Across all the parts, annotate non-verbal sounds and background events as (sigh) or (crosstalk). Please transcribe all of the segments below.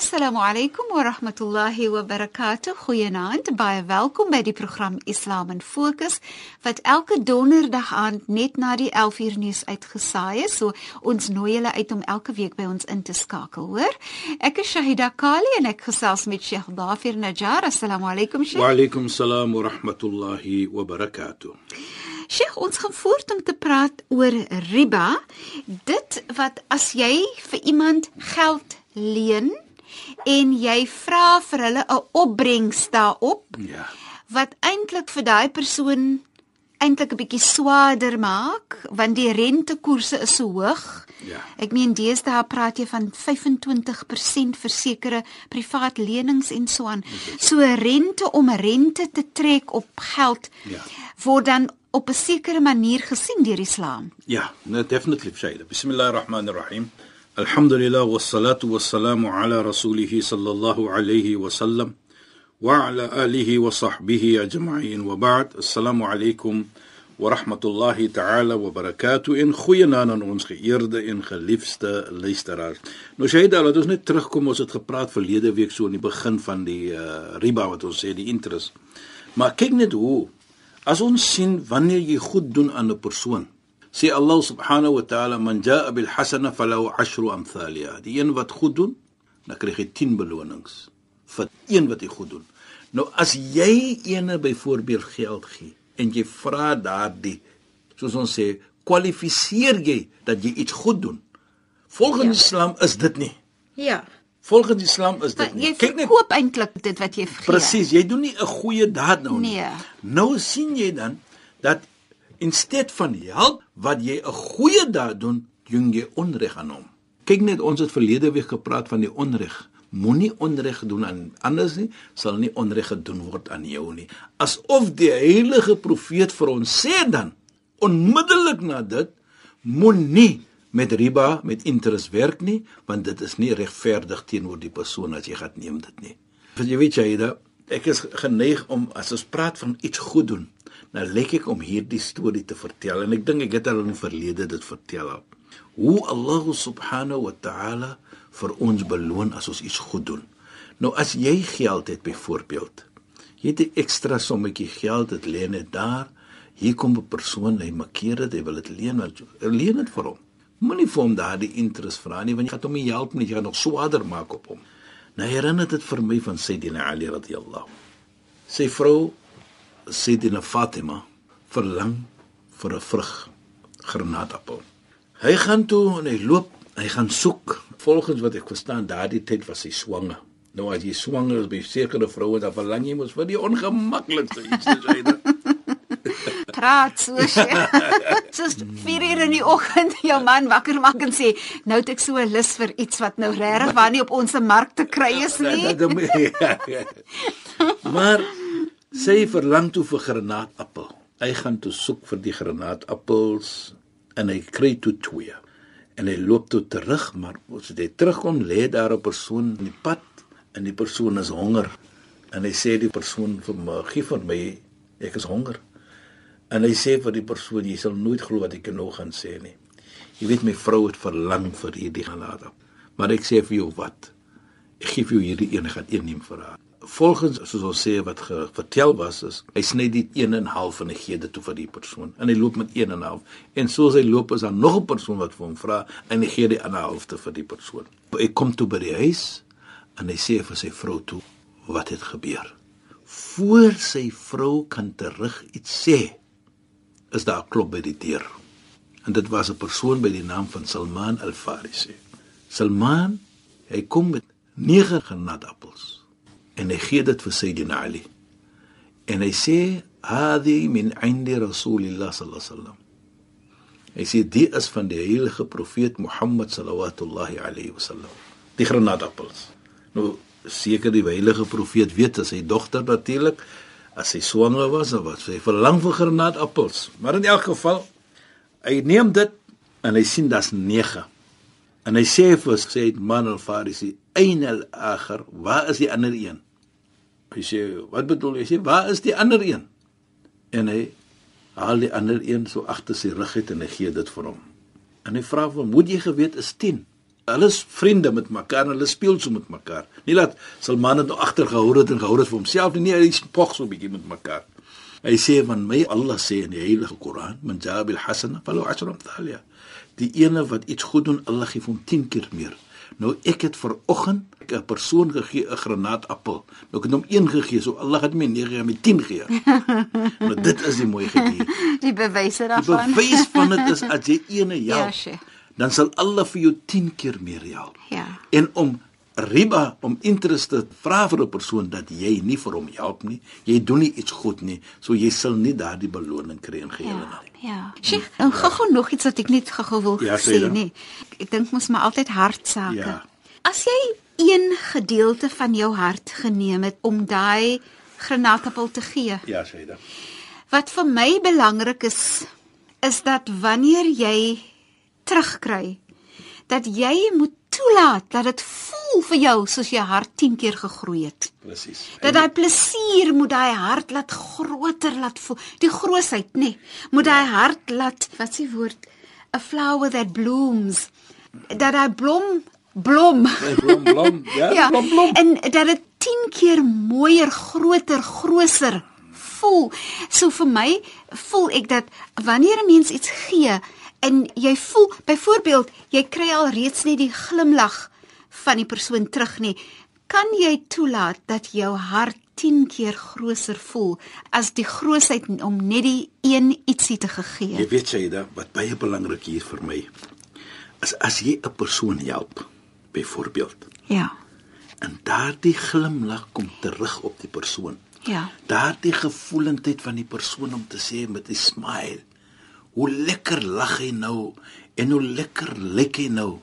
Assalamu alaykum wa rahmatullahi wa barakatuh. Goeienaand. Baie welkom by die program Islam in Fokus wat elke donderdag aand net na die 11uur nuus uitgesaai is. So ons nooi julle uit om elke week by ons in te skakel, hoor? Ek is Shahida Kali en ek gesels met Sheikh Dafir Najjar. Assalamu alaykum Sheikh. Wa alaykum salaam wa rahmatullahi wa barakatuh. Sheikh, ons gaan voort om te praat oor riba. Dit wat as jy vir iemand geld leen en jy vra vir hulle 'n opbrengs daarop Ja. wat eintlik vir daai persoon eintlik 'n bietjie swaarder maak want die rentekoerse is so hoog. Ja. Ek meen deesdae praat jy van 25% vir sekere privaat lenings en so aan. So rente om rente te trek op geld Ja. word dan op 'n sekere manier gesien deur Islam. Yeah, no, definitely Shayla. Bismillahir Rahmanir Rahim. Alhamdulillah wassalatu wassalamu ala rasulih sallallahu alayhi wa sallam wa ala alihi wa sahbihi ajma'in wa ba'd. Assalamu alaykum wa rahmatullahi ta'ala wa barakatuh. In goeienaand aan ons geëerde en geliefde luisteraars. Nou Shayla, laat ons net terugkom ons het gepraat verlede week so in die begin van die uh, riba wat ons sê die interest. Maar kyk net hoe as ons sien wanneer jy goed doen aan 'n persoon sê Allah subhanahu wa ta'ala man jaa bil hasana falahu ashru amthaliha die een wat goed doen dan kry hy 10 belonings vir een wat hy goed doen nou as jy ene byvoorbeeld geld gee en jy vra daardie soos ons sê kwalifiseer jy dat jy iets goed doen volgens ja. Islam is dit nie Ja. volgens Islam is dit nie jy verkoop eintlik dit wat jy gee. Presies, jy doen nie 'n goeie daad nou nie. Nee. Nou sien jy dan dat instead van help wat jy 'n goeie daad doen, doen jy onreg aan hom. Kyk net, ons het verlede week gepraat van die onreg. Moenie onreg doen aan anders nie, sal nie onreg gedoen word aan jou nie. Asof die heilige profeet vir ons sê dan onmiddellik na dit moenie met riba met interest werk nie want dit is nie regverdig teenoor die persoon as jy gaan neem dit nie. Want jy weet jy dat ek is geneig om as ons praat van iets goed doen, nou lyk ek om hierdie storie te vertel en ek dink ek het al in die verlede dit vertel al. Hoe Allah subhanahu wa ta'ala vir ons beloon as ons iets goed doen. Nou as jy geld het byvoorbeeld, jy het 'n ekstra sommetjie geld, dit lê net daar. Hier kom 'n persoon, hy markeer dit, hy wil dit leen, want leen dit vir hom. Moenie vir hom daardie interest vra nie, want jy gaan hom nie help nie, jy gaan nog swaarder maak op hom. Nou herinner dit vir my van Sayyidina Ali radhiyallahu. Sy vrou Sayyidina Fatima verlang vir 'n vrug, granaatappel. Hy gaan toe en hy loop, hy gaan soek. Volgens wat ek verstaan, daardie tyd was sy swanger. Nou as jy swanger is by sekere vroue, dan verlang jy mos vir die ongemaklikste iets te sê. (laughs) praat so Sheikh. Soos 4 uur in die oggend jou man wakker maak en sê, "Nou het ek so 'n lus vir iets wat nou regtig waar nie op ons mark te kry is (laughs) nie." Dat- dat- (laughs) ja, ja. Maar sy verlang toe vir granaatappel. Hy gaan toe soek vir die granaatappels en hy kry toe twee. En hy loop toe terug, maar as hy terugkom, lê daar 'n persoon in die pad en die persoon is honger. En hy sê die persoon vir my, "Gee vir my, ek is honger." En hy sê vir die persoon, "Jy sal nooit glo wat ek nou gaan sê nie." Jy weet my vrou het verlang vir hierdie granaatappel. Maar ek sê vir jou wat? Ek gee vir jou hierdie een, gaan een neem vir haar. Volgens soos ons sê wat ge, vertel was is, hy sny dit 1 en 'n half en hy gee dit toe vir die persoon. En hy loop met 1 en 'n half. En soos hy loop is daar nog 'n persoon wat vir hom vra en hy gee die ander helfte vir die persoon. Hy kom toe by die huis en hy sê vir sy vrou toe wat het gebeur. Voor sy vrou kan terug iets sê, is daar 'n klop by die deur. En dit was 'n persoon by die naam van Salman Al-Farisi. Salman, hy kom met 9 granaatappels. En hy gee dit vir Sayyidina Ali. En hy sê hadi min indi rasulillah sallallahu alaihi wasallam. Hy sê dit is van die heilige profeet Mohammed sallallahu alaihi wasallam. Die granaatappels. Nou seker die heilige profeet weet as sy dogter natuurlik as sy swanger was of wat sy verlang vir granaatappels. Maar in elk geval hy neem dit en hy sien daar's 9. En hy sê vir sy man al-Farisi, "Ain al-akhir? Waar is die ander een?" Hy sê, "Wat bedoel jy? Hy sê, "Waar is die ander een?" En hy haal die ander een so agter sy rug uit en hy gee dit vir hom. En hy vra hom, "Moet jy geweet is 10?" Hulle is vriende met mekaar hulle speel so met mekaar. Nie laat Salman dit nou agter gehou het en gehou het vir homself nie, hy spog so 'n bietjie met mekaar. Hy sê van my Allah sê in die heilige Koran, "Man jaa bil hasana falahu ashru amthaliha." Die ene wat iets goed doen, Allah gee hom 10 keer meer. Nou ek het ver oggend 'n persoon gegee 'n granaatappel. Nou ek het hom een gegee, so Allah het my 9 met 10 gee. (laughs) nou dit is die mooi gebeur. Die bewyse Die daarvan. bewys van dit is (laughs) as jy ene Ja, help, Sheikh. dan sal Allah vir jou 10 keer meer help. Ja. En om riba om interest te vra vir 'n persoon dat jy nie vir hom help nie, jy doen nie iets goed nie, so jy sal nie daardie beloning kry in geheel en Ja, al. ja. Sheikh, nou gou-gou nog iets wat ek net gou-gou wil Ja, sê dan. nee. Ek dink mos maar altyd hartsake. Ja. As jy een gedeelte van jou hart geneem het om daai granaatappel te gee, Ja, Shaida. wat vir my belangrik is, is dat wanneer jy terugkry, dat jy moet toelaat dat dit voel vir jou soos jou hart 10 keer gegroei het. Presies. Dat daai plesier moet daai hart laat groter laat voel. Die grootheid, nê. Nee, moet daai hart laat wat s'ie woord? A flower that blooms. Dat daai blom blom. blom blom, (laughs) ja, blom blom. En dat dit 10 keer mooier, groter, groter voel. So vir my voel ek dat wanneer 'n mens iets gee en jy voel byvoorbeeld jy kry al reeds net die glimlag van die persoon terug nie, kan jy toelaat dat jou hart 10 keer groter voel as die grootheid om net die een ietsie te gegee. Jy weet Shaida, wat baie belangrik hier vir my is as jy 'n persoon help, byvoorbeeld, Ja. en daardie glimlag kom terug op die persoon. Ja. Daardie gevoelendheid van die persoon om te sê met 'n smile, hoe lekker lag hy nou en hoe lekker lyk hy nou.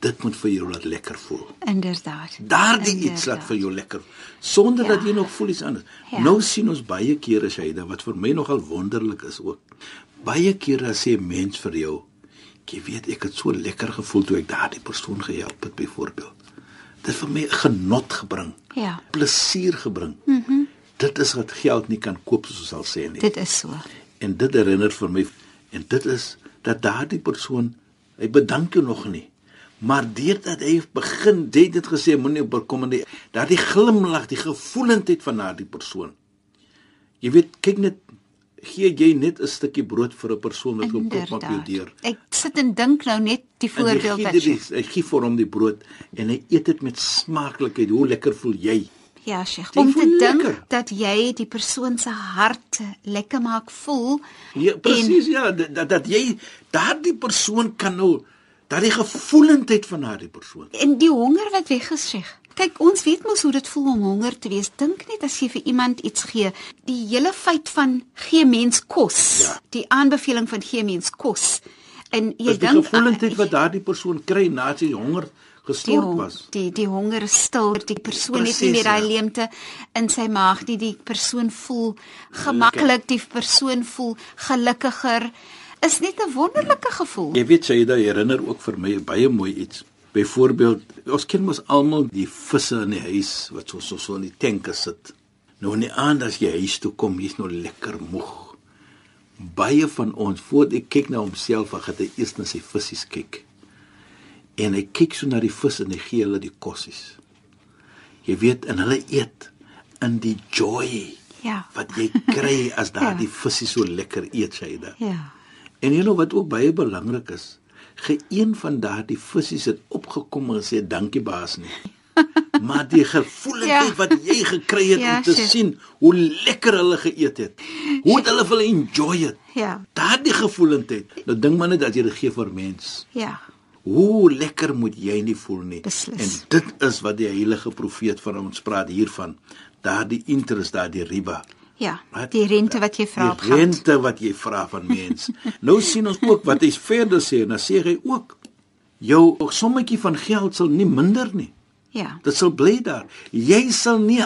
Dit moet vir jou laat lekker voel. Inderdaad. Daardie iets laat vir jou lekker sonder Ja. dat jy nog voel iets anders. Ja. Nou sien ons baie kere Shaida wat vir my nogal wonderlik is ook. Baie kere sê mens vir jou, jy weet ek het so lekker gevoel toe ek daardie persoon gehelp het byvoorbeeld. Dit het vir my genot gebring. Ja. Plesier gebring. Mhm. Mm dit is wat geld nie kan koop soos ons sal sê nie. Dit is so. En dit herinner vir my en dit is dat daardie persoon hy bedank jou nog nie. Maar deurdat hy begin, jy het dit gesê moenie oorkom nie. Daardie glimlag, die gevoelendheid van daardie persoon. Jy weet, kyk net gee jy net 'n stukkie brood vir 'n persoon wat kom klop op jou deur. Ek sit en dink nou net die voorbeeld gee wat dit, jy die- hy gee vir hom die brood en hy eet dit met smaaklikheid. Hoe lekker voel jy? Ja, Sheikh, om te dink dat jy die persoon se hart lekker maak voel. Ja, presies ja, dat dat, jy daardie persoon kan nou daardie gevoelendheid van daardie persoon. En, die honger wat weg is, Sheikh. Kyk, ons weet mos hoe dit voel om honger te wees. Dink net as jy vir iemand iets gee, die hele feit van gee mens kos, Ja. die aanbeveling van gee mens kos. En jy Dis die dink gevoelendheid wat daardie persoon kry nadat hy honger gestort hong- was. die die honger stil, die persoon het nie meer daai ja. leemte in sy maag nie. Die persoon voel gemaklik, die persoon voel gelukkiger. Is net 'n wonderlike gevoel. Jy weet dit herinner ook vir my baie mooi iets. Byvoorbeeld, ons ken mos almal die visse in die huis wat so so, so in die tanke sit. Nou in die aand as jy huis toe kom, jy's nou lekker moeg. Baie van ons, voor ek kyk na homself, gaan hy eers na sy visse kyk. En hy kyk so na die vis en hy gee hulle die kossies. Jy weet, en hulle eet in die joy Ja. wat jy kry as daardie visse so lekker eet, Shaida. Ja. En jy know wat ook baie belangrik is, geen van daardie visse het opgekom en gesê dankie baas nie. (laughs) Maar die gevoelendheid Ja. wat jy gekry het Ja, om te chef. sien hoe lekker hulle geëet het. Hoe het hulle vir hulle enjoy dit. Ja. Daardie gevoelendheid. Nou dink maar net dat jy dit gee vir mens. Ja. Hoe lekker moet jy nie voel nie. Beslis. En dit is wat die heilige profeet van ons praat hiervan. Daardie interest, daardie riba. Ja, Wat? die rente wat jy vra op Die geld. rente wat jy vra van mens. (laughs) nou sien ons ook wat hy verder sê, dan sê hy ook jou sommetjie van geld sal nie minder nie. Ja. Dit sal bly daar. Jy sal nie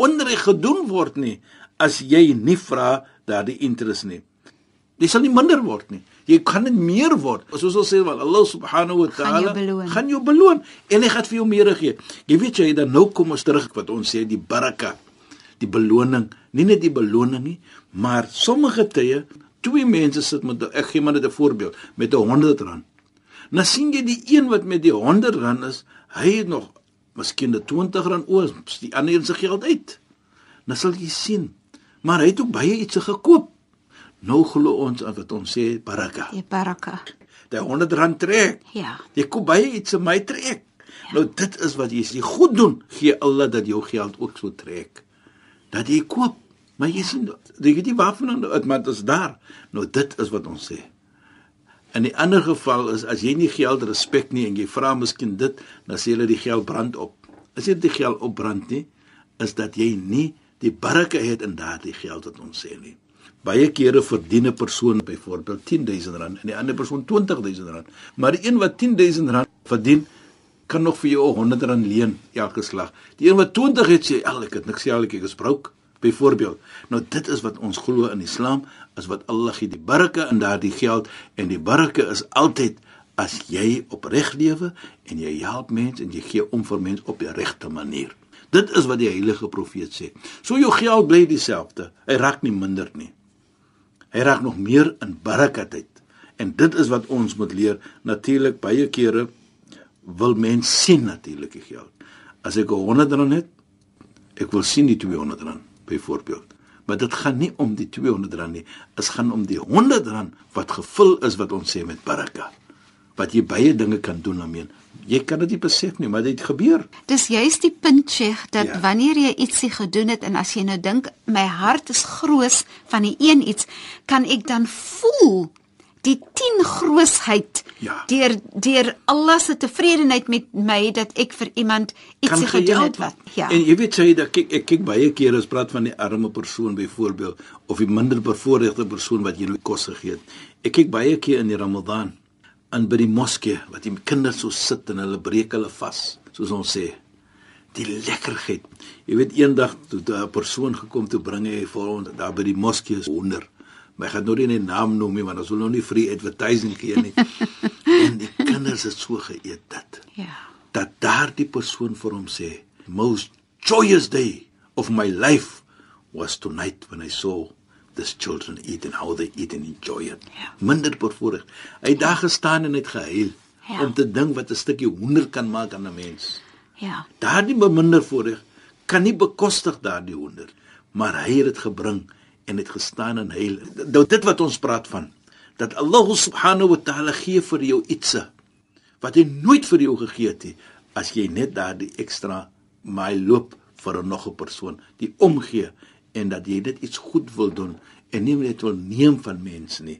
onreg gedoen word nie as jy nie vra daardie interest nie. Dit sal nie minder word nie. Jy kan dit meer word. Soos ons sê wel Allah subhanahu wa ta'ala gaan jou beloon en hy gaan vir jou meer gee. Jy weet jy dan nou kom ons terug wat ons sê die baraka, die beloning, nie net die beloning nie, maar sommige tye twee mense sit met ek gee maar net 'n voorbeeld met 'n 100 rand. Nou sien jy die een wat met die 100 rand is, hy het nog miskien 'n 20 rand oor, die ander een se geld uit. Nou sal jy sien. Maar hy het ook baie iets gekoop. Nou glo ons aan wat ons sê baraka. Die baraka. Die 100 rand trek. Ja. Jy koop baie iets in my trek. Ja. Nou dit is wat jy as jy goed doen, gee Allah dat jou geld ook so trek. Dat jy koop. Maar jy sien, jy weet nie waarvan dit maar dit is daar. Nou dit is wat ons sê. In die ander geval is as jy nie geld respek nie en jy vra miskien dit, dan sê hulle die geld brand op. As jy die geld opbrand nie, is dat jy nie die barke het in daardie geld wat ons sê nie. Baie kere verdien 'n persoon byvoorbeeld 10000 rand en die ander persoon 20000 rand. Maar die een wat 10000 rand verdien, kan nog vir jou 100 rand leen elke slag. Die een wat 20 het sê, "Al ek het niks sê, ek is broke." Byvoorbeeld. Nou dit is wat ons glo in Islam, is wat Allah gee die barke in daardie geld en die barke is altyd as jy opreg lewe en jy help mense en jy gee om vir mense op die regte manier. Dit is wat die heilige profeet sê. So jou geld bly dieselfde. Hy raak nie minder nie. Hy raak nog meer in barakat uit. En dit is wat ons moet leer. Natuurlik baie kere wil mens sien natuurlik die geld. As ek 'n 100 rand het, ek wil sien die 200 rand byvoorbeeld. Maar dit gaan nie om die 200 rand nie. Dit gaan om die 100 rand wat gevul is wat ons sê met baraka. Wat jy baie dinge kan doen daarmee. Jy kan dit nie besef nie, maar dit gebeur. Dis juist die punt Sheikh dat Ja. wanneer jy ietsie gedoen het en as jy nou dink my hart is groot van die een iets, kan ek dan voel die 10 grootheid Ja. deur deur Allah se tevredenheid met my dat ek vir iemand ietsie gedoen het wat ja. En jy weet jy dat kyk ek kyk baie kere as praat van die arme persoon byvoorbeeld of die minder bevoorregte persoon wat jy nooit kos gegee het. Ek kyk baie keer in die Ramadan aan by die moskee wat die kinders so sit en hulle breek hulle vas, soos ons sê. Die lekkerheid. Jy weet eendag toe 'n persoon gekom toe bring hy vir ons daar by die moskee is honder. Maar ek gaan nou nie 'n naam noem nie want ons wil nou nie free advertising gee nie. (laughs) en die kinders het so geëet dit ja. dat daardie persoon vir hom sê most joyous day of my life was tonight when I saw this children eat and how they eat and enjoy it. Ja. Minder bevoorreg. Hy het daar gestaan en het gehuil Ja. om te dink wat 'n stukkie hoender kan maak aan 'n mens. Ja. Daardie minder voorreg kan nie bekostig daardie hoender, maar hy het dit gebring en het gestaan en huil. Nou dit wat ons praat van dat Allah subhanahu wa ta'ala gee vir jou iets wat hy nooit vir jou gegee het nie as jy net daardie ekstra my loop vir 'n nog 'n persoon, die omgee en dat jy dit iets goed wil doen en nie net wil neem van mense nie.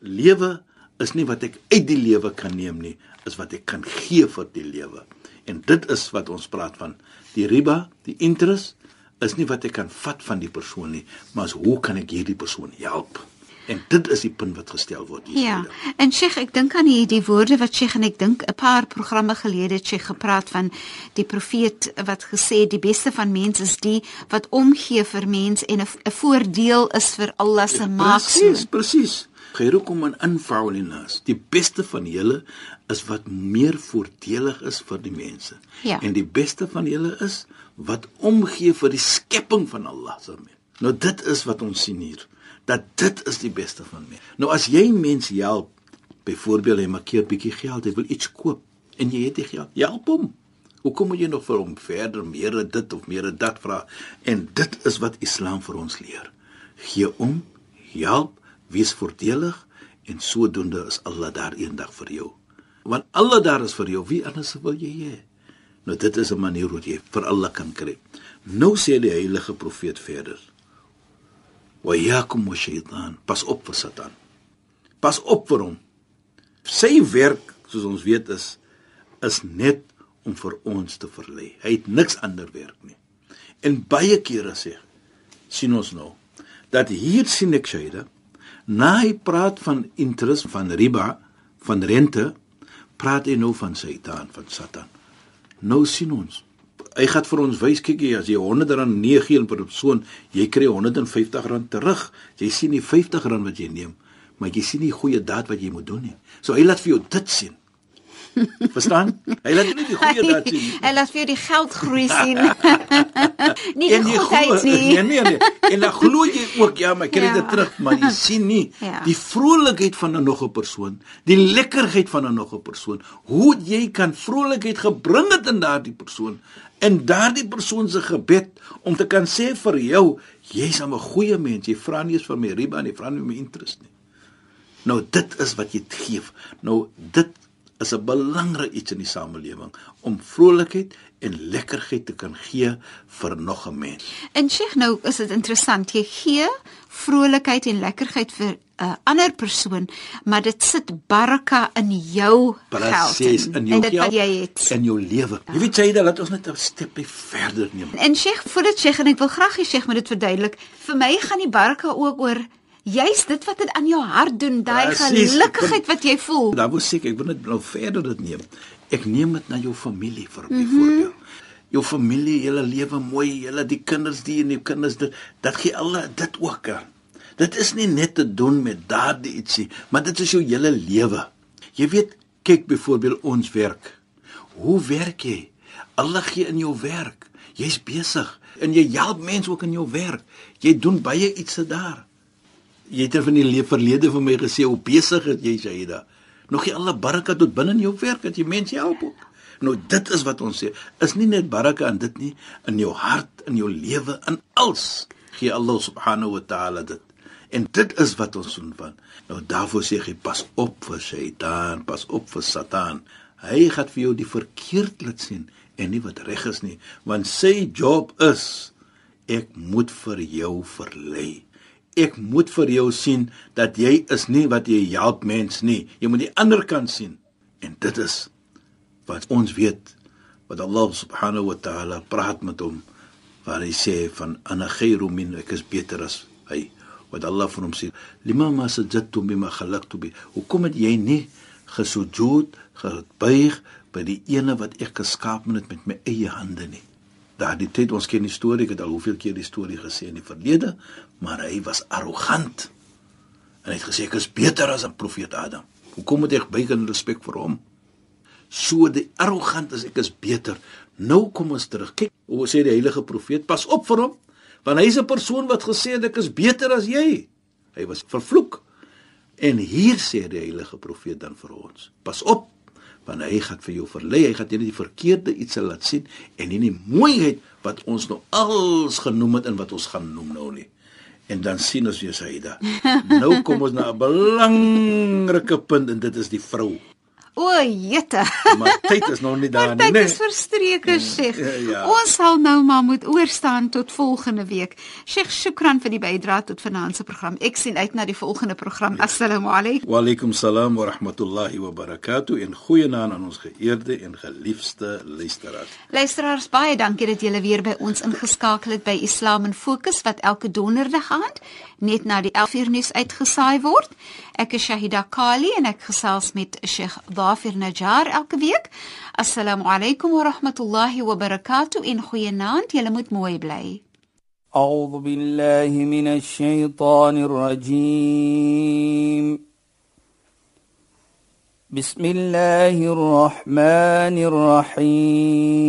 Lewe is nie wat ek uit die lewe kan neem nie, is wat ek kan gee vir die lewe. En dit is wat ons praat van. Die riba, die interest is nie wat ek kan vat van die persoon nie, maar is hoe kan ek hierdie persoon help? En dit is die punt wat gestel word hier. Ja, en Sheikh, ek dink aan die, die woorde wat Sheikh en ek dink 'n paar programme gelede het Sheikh gepraat van die profeet wat gesê het die beste van mense is die wat omgee vir mens en 'n voordeel is vir Allah se maaksel. Presies, presies. Khairukum man anfa'u linnas. Die beste van julle is wat meer voordelig is vir die mense. Ja. En die beste van julle is wat omgee vir die skepping van Allah se mens. Nou dit is wat ons sien hier. Dat dit is die beste van mense. Nou as jy mense help, byvoorbeeld hy maak 'n bietjie geld, hy wil iets koop en jy het die geld, help hom. Hoekom moet jy nog vir hom verder meer dit of meer dat vra? En dit is wat Islam vir ons leer. Gee om, help, wees voordelig en sodoende is Allah daar eendag vir jou. Want Allah daar is vir jou, wie anders wil jy hê? Nou dit is 'n manier hoe jy vir Allah kan kry. Nou sê die heilige profeet verder. Wa yakum wa shaytan, pas op vir Satan. Pas op vir hom. Sy werk soos ons weet is is net om vir ons te verlei. Hy het niks ander werk nie. En baie kere sê sien ons nou dat hier sien ek Shaida na hy praat van interest van riba van rente praat hy nou van Satan van Satan. Nou sien ons hy gaan vir ons wys kyk jy as jy 100 rand nee gee per persoon jy kry 150 rand terug. Jy sien die 50 rand wat jy neem maar jy sien nie goeie daad wat jy moet doen nie. So hy laat vir jou dit sien. (laughs) Verstaan? Hy laat nie die goeie daad sien. Hy laat vir jou die geld groei (laughs) sien. (laughs) nie die goedheid nie. Nee nee nee. En dan glo jy ook ja, maar kry dit ja. terug, maar jy sien nie ja. die vrolikheid van 'n nog 'n persoon, die lekkerheid van 'n nog 'n persoon. Hoe jy kan vrolikheid gebring het in daardie persoon en daardie persoon se gebed om te kan sê vir jou, jy's 'n goeie mens, jy vra nie eens vir my riba nie, vra nie my interest nie. Nou dit is wat jy gee. Nou dit is 'n belangrike iets in die samelewing om vrolikheid en lekkerheid te kan gee vir nog 'n mens. En Sheikh, nou is dit interessant. Jy gee vrolikheid en lekkerheid vir 'n uh, ander persoon, maar dit sit baraka in jou Precies, geld in, in jou en dit wat jy het in jou lewe. Ja. Jy weet dat laat ons net 'n stapie verder neem. En Sheikh, voordat Sheikh en ek wil graag hê Sheikh moet dit verduidelik. Vir my gaan die baraka ook oor Juist dit wat dit aan jou hart doen, daai gelukigheid wat jy voel. Dan moet ek, ek wil net nou verder dit neem. Ek neem dit na jou familie vir mm -hmm. voorbeeld. Jou familie, julle lewe mooi, julle die kinders die en die kinders dit dat gee alle dit ook aan. Dit is nie net te doen met daardie ietsie, maar dit is jou hele lewe. Jy weet, kyk byvoorbeeld ons werk. Hoe werk jy? Allah gee in jou werk. Jy's besig en jy help mense ook in jou werk. Jy doen baie ietsie daar jy het van die verlede vir my gesê hoe besig is jy Shaida. Nog jy alle baraka tot binne in jou werk dat jy mense help ook. Nou dit is wat ons sê, is nie net baraka in dit nie, in jou hart, in jou lewe, in alles gee Allah subhanahu wa ta'ala dit. En dit is wat ons doen van. Nou daarvoor sê jy pas op vir Satan, pas op vir Satan. Hy gaan vir jou die verkeerd laat sien en nie wat reg is nie, want sy job is ek moet vir jou verlei ek moet vir jou sien dat jy is nie wat jy help mens nie. Jy moet die ander kant sien. En dit is wat ons weet wat Allah subhanahu wa ta'ala praat met hom waar hy sê van ana khairu min ek is beter as hy wat Allah vir hom sê lima ma sajadtu bima khalaqtu bi hoekom het jy nie gesujud gebuig by die ene wat ek geskaap het met my eie hande nie daardie tyd ons ken die storie ek het al hoeveel keer die storie gesê in die verlede maar hy was arrogant. En hy het gesê ek is beter as 'n profeet Adam. Hoekom moet ek buig in respek vir hom? So die arrogant as ek is beter. Nou kom ons terug. Kyk hoe sê die heilige profeet pas op vir hom want hy is 'n persoon wat gesê het ek is beter as jy. Hy was vervloek. En hier sê die heilige profeet dan vir ons pas op want hy gaan vir jou verlei, hy gaan jy die verkeerde iets laat sien en nie die mooiheid wat ons nou als genoem het en wat ons gaan noem nou nie. En dan sien ons weer Saida. (laughs) Nou kom ons na 'n belangrike punt en dit is die vrou. O, jette. (laughs) Maar tyd is nog nie daar nie. Dit is verstreke, ja, Sheikh. Ja, ja. Ons sal nou maar moet oorstaan tot volgende week. Sheikh, shukran vir die bydrae tot vanaand se program. Ek sien uit na die volgende program. Ja. Assalamu alaykum. Wa alaykum salaam wa rahmatullahi wa barakatuh. En goeienaand aan ons geëerde en geliefde luisteraars. Luisteraars, baie dankie dat julle weer by ons ingeskakel het by Islam in Fokus wat elke donderdag aand net na die 11uur nuus uitgesaai word. Ek is Shahida Kali en ek gesels met Sheikh Dafir Najjar elke week. Assalamu alaykum wa rahmatullahi wa barakatuh in goeienaand. Julle moet mooi bly. أعوذ بالله من الشيطان الرجيم بسم الله الرحمن الرحيم